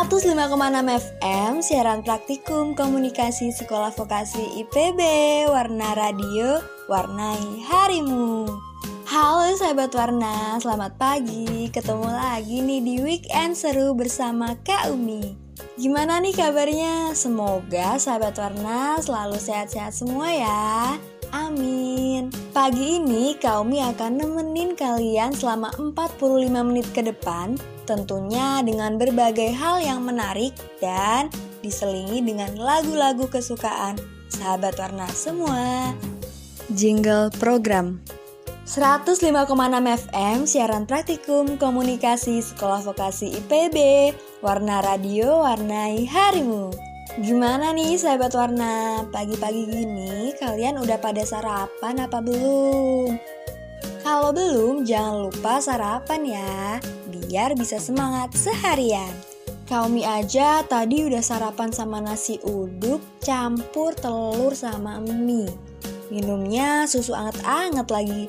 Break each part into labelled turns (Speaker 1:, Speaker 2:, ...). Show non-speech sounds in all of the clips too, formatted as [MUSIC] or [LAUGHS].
Speaker 1: 105,6 FM siaran praktikum komunikasi sekolah vokasi IPB Warna Radio Warnai Harimu. Halo sahabat Warna, selamat pagi. Ketemu lagi nih di weekend seru bersama Kak Umi. Gimana nih kabarnya? Semoga sahabat Warna selalu sehat-sehat semua ya Amin. Pagi ini Kak Umi akan nemenin kalian selama 45 menit ke depan Tentunya dengan berbagai hal yang menarik dan diselingi dengan lagu-lagu kesukaan sahabat warna semua. Jingle program. 105,6 FM siaran praktikum komunikasi sekolah vokasi IPB Warna Radio warnai harimu Gimana nih sahabat warna? Pagi-pagi gini kalian udah pada sarapan apa belum? Kalau belum, jangan lupa sarapan ya, biar bisa semangat seharian. Kaumi aja tadi udah sarapan sama nasi uduk campur telur sama mie. Minumnya susu anget-anget lagi.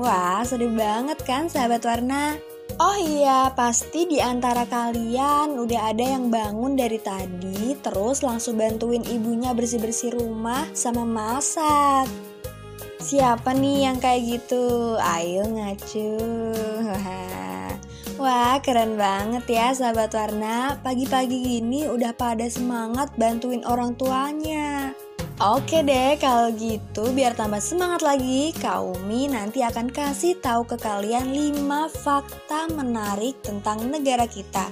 Speaker 1: Wah, seru banget kan sahabat warna? Oh iya, pasti di antara kalian udah ada yang bangun dari tadi terus langsung bantuin ibunya bersih-bersih rumah sama masak. Siapa nih yang kayak gitu? Ayo ngacu. [LAUGHS] Wah, keren banget ya sahabat warna. Pagi-pagi gini udah pada semangat bantuin orang tuanya. Oke deh, kalau gitu biar tambah semangat lagi, Kaumi nanti akan kasih tahu ke kalian 5 fakta menarik tentang negara kita,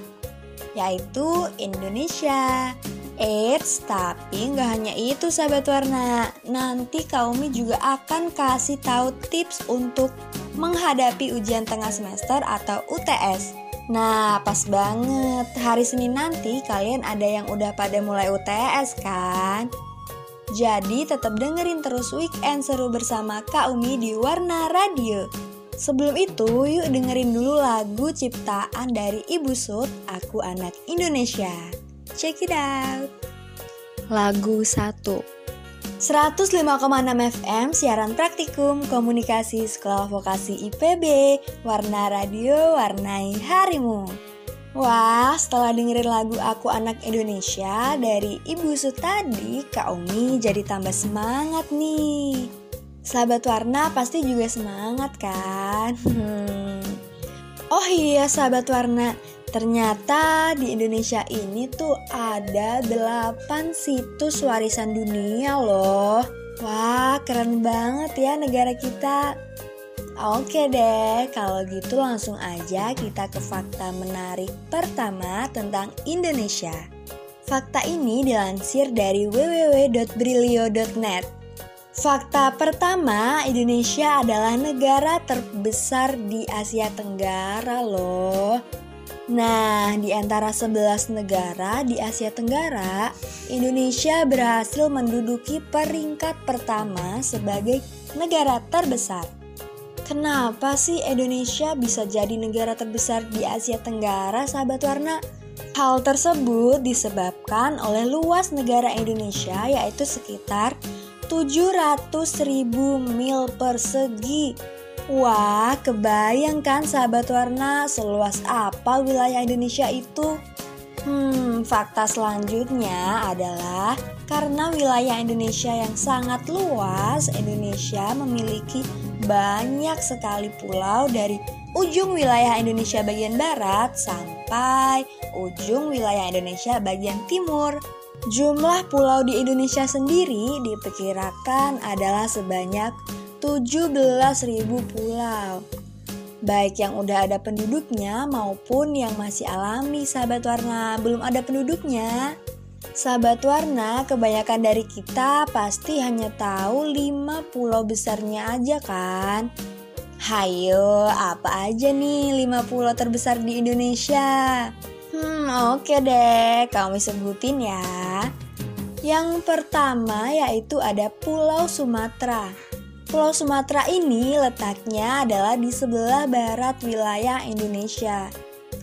Speaker 1: yaitu Indonesia. Eits, tapi nggak hanya itu sahabat warna. Nanti Kaumi juga akan kasih tahu tips untuk menghadapi ujian tengah semester atau UTS. Nah, pas banget. Hari Senin nanti kalian ada yang udah pada mulai UTS kan? Jadi tetap dengerin terus weekend seru bersama Kak Umi di Warna Radio. Sebelum itu, yuk dengerin dulu lagu ciptaan dari Ibu Sud, Aku Anak Indonesia. Check it out. Lagu 1 105,6 FM siaran praktikum komunikasi sekolah vokasi IPB Warna Radio Warnai Harimu Wah, setelah dengerin lagu Aku Anak Indonesia dari Ibu Su tadi, Kak Umi jadi tambah semangat nih. Sahabat Warna pasti juga semangat kan? Hmm. [LAUGHS] Oh iya sahabat Warna, ternyata di Indonesia ini tuh ada 8 situs warisan dunia loh. Wah, keren banget ya negara kita. Oke deh, kalau gitu langsung aja kita ke fakta menarik pertama tentang Indonesia. Fakta ini dilansir dari www.brilio.net. Fakta pertama, Indonesia adalah negara terbesar di Asia Tenggara loh. Nah, di antara 11 negara di Asia Tenggara, Indonesia berhasil menduduki peringkat pertama sebagai negara terbesar. Kenapa sih Indonesia bisa jadi negara terbesar di Asia Tenggara, sahabat warna? Hal tersebut disebabkan oleh luas negara Indonesia yaitu sekitar 700 ribu mil persegi. Wah, kebayangkan sahabat warna seluas apa wilayah Indonesia itu? Hmm, fakta selanjutnya adalah karena wilayah Indonesia yang sangat luas, Indonesia memiliki banyak sekali pulau dari ujung wilayah Indonesia bagian barat sampai ujung wilayah Indonesia bagian timur. Jumlah pulau di Indonesia sendiri diperkirakan adalah sebanyak 17.000 pulau. Baik yang udah ada penduduknya maupun yang masih alami sahabat warna belum ada penduduknya. Sahabat warna, kebanyakan dari kita pasti hanya tahu 5 pulau besarnya aja kan? Hayo, apa aja nih 5 pulau terbesar di Indonesia? Hmm, oke okay deh, kamu sebutin ya. Yang pertama yaitu ada Pulau Sumatera. Pulau Sumatera ini letaknya adalah di sebelah barat wilayah Indonesia.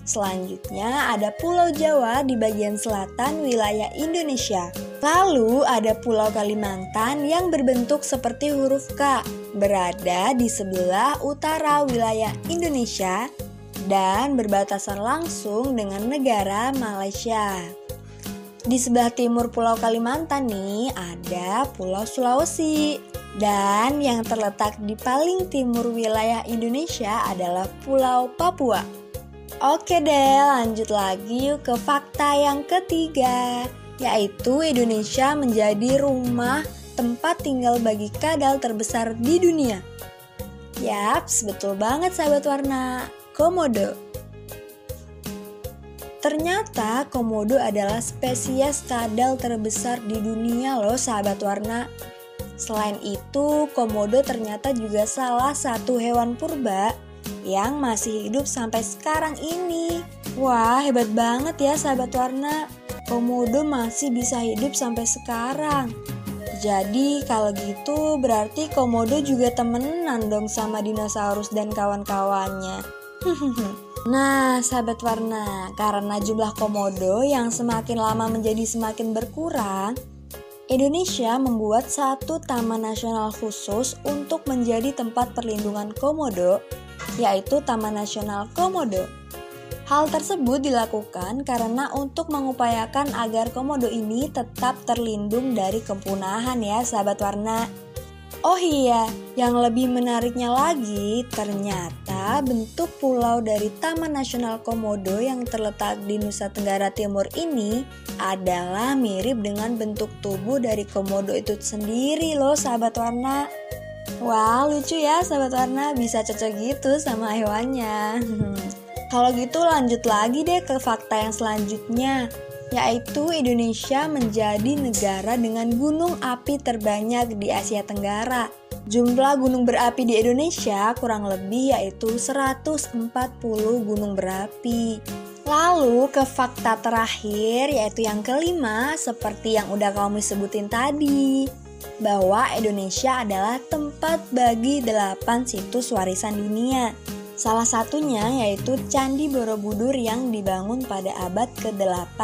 Speaker 1: Selanjutnya ada Pulau Jawa di bagian selatan wilayah Indonesia. Lalu ada Pulau Kalimantan yang berbentuk seperti huruf K, berada di sebelah utara wilayah Indonesia. dan berbatasan langsung dengan negara Malaysia. Di sebelah timur Pulau Kalimantan nih ada Pulau Sulawesi. Dan yang terletak di paling timur wilayah Indonesia adalah Pulau Papua. Oke deh, lanjut lagi yuk ke fakta yang ketiga, yaitu Indonesia menjadi rumah tempat tinggal bagi kadal terbesar di dunia. Yaps, betul banget sahabat warna. Komodo. Ternyata komodo adalah spesies kadal terbesar di dunia loh sahabat warna. Selain itu, komodo ternyata juga salah satu hewan purba yang masih hidup sampai sekarang ini. Wah, hebat banget ya sahabat warna. Komodo masih bisa hidup sampai sekarang. Jadi kalau gitu berarti komodo juga temenan dong sama dinosaurus dan kawan-kawannya. [LAUGHS] Nah, sahabat warna, karena jumlah komodo yang semakin lama menjadi semakin berkurang, Indonesia membuat satu taman nasional khusus untuk menjadi tempat perlindungan komodo, yaitu Taman Nasional Komodo. Hal tersebut dilakukan karena untuk mengupayakan agar komodo ini tetap terlindung dari kepunahan ya sahabat warna. Oh iya, yang lebih menariknya lagi, ternyata bentuk pulau dari Taman Nasional Komodo yang terletak di Nusa Tenggara Timur ini adalah mirip dengan bentuk tubuh dari komodo itu sendiri loh sahabat warna. Wah lucu ya sahabat warna bisa cocok gitu sama hewannya. [LAUGHS] Kalau gitu lanjut lagi deh ke fakta yang selanjutnya yaitu Indonesia menjadi negara dengan gunung api terbanyak di Asia Tenggara. Jumlah gunung berapi di Indonesia kurang lebih yaitu 140 gunung berapi. Lalu ke fakta terakhir yaitu yang kelima seperti yang udah kamu sebutin tadi bahwa Indonesia adalah tempat bagi 8 situs warisan dunia. Salah satunya yaitu Candi Borobudur yang dibangun pada abad ke-8,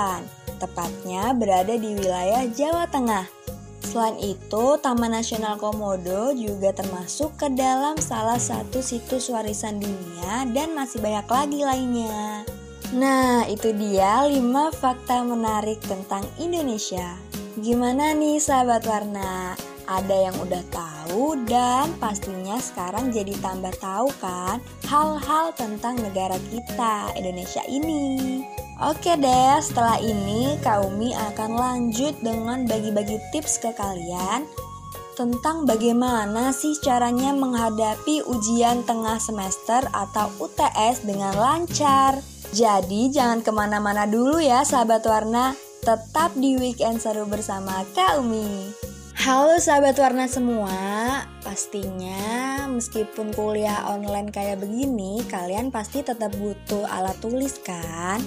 Speaker 1: tepatnya berada di wilayah Jawa Tengah. Selain itu, Taman Nasional Komodo juga termasuk ke dalam salah satu situs warisan dunia dan masih banyak lagi lainnya. Nah, itu dia 5 fakta menarik tentang Indonesia. Gimana nih sahabat warna? Ada yang udah tahu dan pastinya sekarang jadi tambah tahu kan hal-hal tentang negara kita, Indonesia ini. Oke deh, setelah ini Kaumi akan lanjut dengan bagi-bagi tips ke kalian tentang bagaimana sih caranya menghadapi ujian tengah semester atau UTS dengan lancar. Jadi jangan ke mana-mana dulu ya sahabat warna, tetap di weekend seru bersama Kaumi. Halo sahabat warna semua, pastinya meskipun kuliah online kayak begini, kalian pasti tetap butuh alat tulis kan?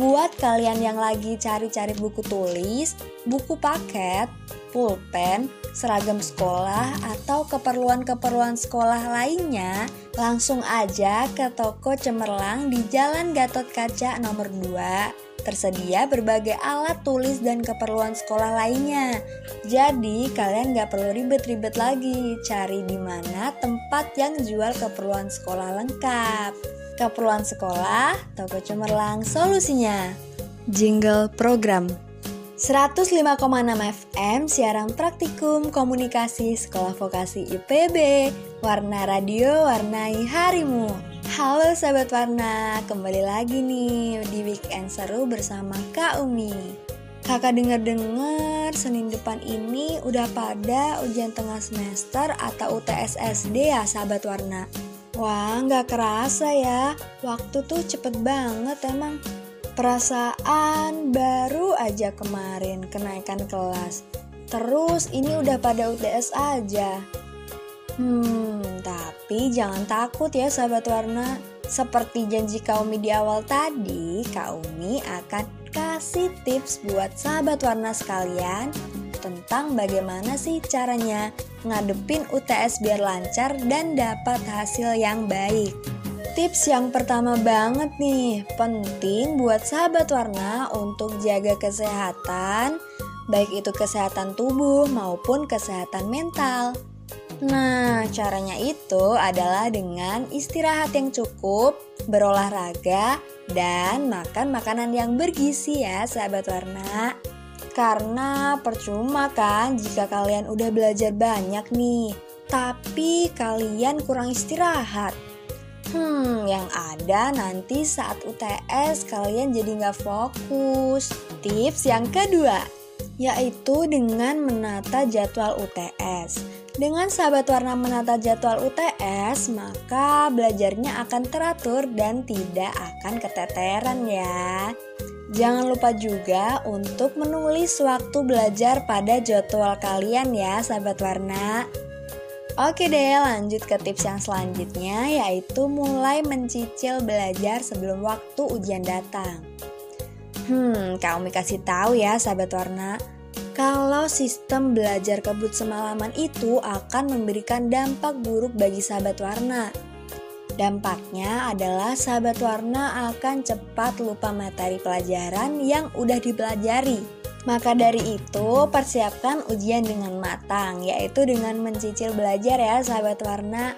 Speaker 1: Buat kalian yang lagi cari-cari buku tulis, buku paket, pulpen, seragam sekolah, atau keperluan-keperluan sekolah lainnya, langsung aja ke toko Cemerlang di Jalan Gatot Kaca nomor 2 Tersedia berbagai alat tulis dan keperluan sekolah lainnya. Jadi kalian gak perlu ribet-ribet lagi cari di mana tempat yang jual keperluan sekolah lengkap. Keperluan sekolah, toko cemerlang solusinya. Jingle program 105,6 FM siaran praktikum komunikasi sekolah vokasi IPB Warna radio warnai harimu Halo sahabat warna, kembali lagi nih di weekend seru bersama Kak Umi. Kakak denger-dengar Senin depan ini udah pada ujian tengah semester atau UTS SD ya sahabat warna. Wah nggak kerasa ya, waktu tuh cepet banget emang. Perasaan baru aja kemarin kenaikan kelas. Terus ini udah pada UTS aja. Hmm, tapi jangan takut ya sahabat warna. Seperti janji Kaumi di awal tadi, Kaumi akan kasih tips buat sahabat warna sekalian tentang bagaimana sih caranya ngadepin UTS biar lancar dan dapat hasil yang baik. Tips yang pertama banget nih, penting buat sahabat warna untuk jaga kesehatan, baik itu kesehatan tubuh maupun kesehatan mental. Nah, caranya itu adalah dengan istirahat yang cukup, berolahraga, dan makan makanan yang bergizi ya sahabat warna. Karena percuma kan jika kalian udah belajar banyak nih, tapi kalian kurang istirahat. Hmm, yang ada nanti saat UTS kalian jadi nggak fokus. Tips yang kedua, yaitu dengan menata jadwal UTS. Dengan sahabat warna menata jadwal UTS, maka belajarnya akan teratur dan tidak akan keteteran ya. Jangan lupa juga untuk menulis waktu belajar pada jadwal kalian ya, sahabat warna. Oke deh, lanjut ke tips yang selanjutnya, yaitu mulai mencicil belajar sebelum waktu ujian datang. Hmm, Kak Umi kasih tahu ya, sahabat warna kalau sistem belajar kebut semalaman itu akan memberikan dampak buruk bagi sahabat warna. Dampaknya adalah sahabat warna akan cepat lupa materi pelajaran yang udah dipelajari. Maka dari itu, persiapkan ujian dengan matang, yaitu dengan mencicil belajar ya sahabat warna.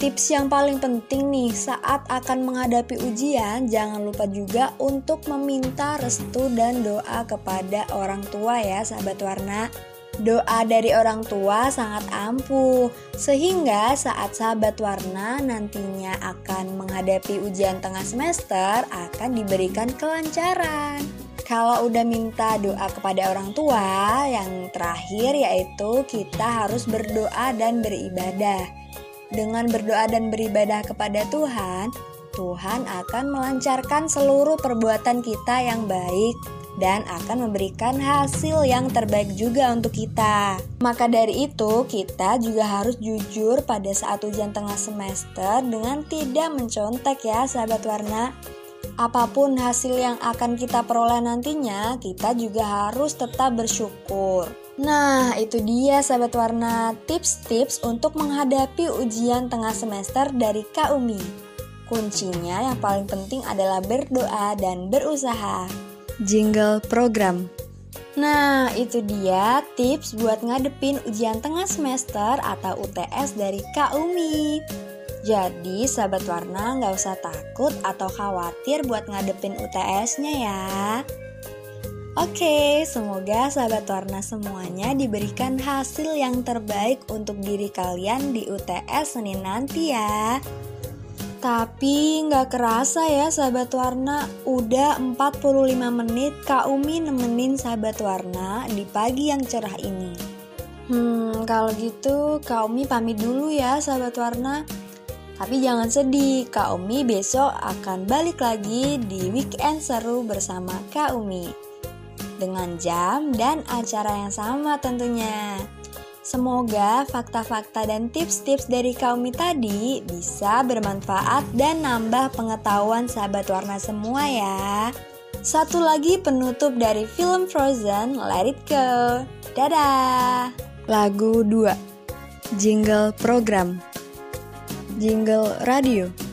Speaker 1: Tips yang paling penting nih saat akan menghadapi ujian, jangan lupa juga untuk meminta restu dan doa kepada orang tua ya sahabat warna. Doa dari orang tua sangat ampuh, sehingga saat sahabat warna nantinya akan menghadapi ujian tengah semester akan diberikan kelancaran. Kalau udah minta doa kepada orang tua, yang terakhir yaitu kita harus berdoa dan beribadah. Dengan berdoa dan beribadah kepada Tuhan, Tuhan akan melancarkan seluruh perbuatan kita yang baik dan akan memberikan hasil yang terbaik juga untuk kita. Maka dari itu, kita juga harus jujur pada saat ujian tengah semester dengan tidak mencontek ya, sahabat warna. Apa pun hasil yang akan kita peroleh nantinya, kita juga harus tetap bersyukur. Nah, itu dia sahabat warna tips-tips untuk menghadapi ujian tengah semester dari Kak Umi. Kuncinya yang paling penting adalah berdoa dan berusaha. Jingle program. Nah, itu dia tips buat ngadepin ujian tengah semester atau UTS dari Kak Umi. Jadi, sahabat warna nggak usah takut atau khawatir buat ngadepin UTS-nya ya. Oke, semoga sahabat warna semuanya diberikan hasil yang terbaik untuk diri kalian di UTS Senin nanti ya. Tapi nggak kerasa ya sahabat warna, udah 45 menit Kak Umi nemenin sahabat warna di pagi yang cerah ini. Hmm, kalau gitu Kak Umi pamit dulu ya sahabat warna. Tapi jangan sedih, Kak Umi besok akan balik lagi di weekend seru bersama Kak Umi dengan jam dan acara yang sama tentunya. Semoga fakta-fakta dan tips-tips dari Kaumi tadi bisa bermanfaat dan nambah pengetahuan sahabat warna semua ya. Satu lagi penutup dari film Frozen, Let It Go. Dadah! Lagu 2 Jingle Program Jingle Radio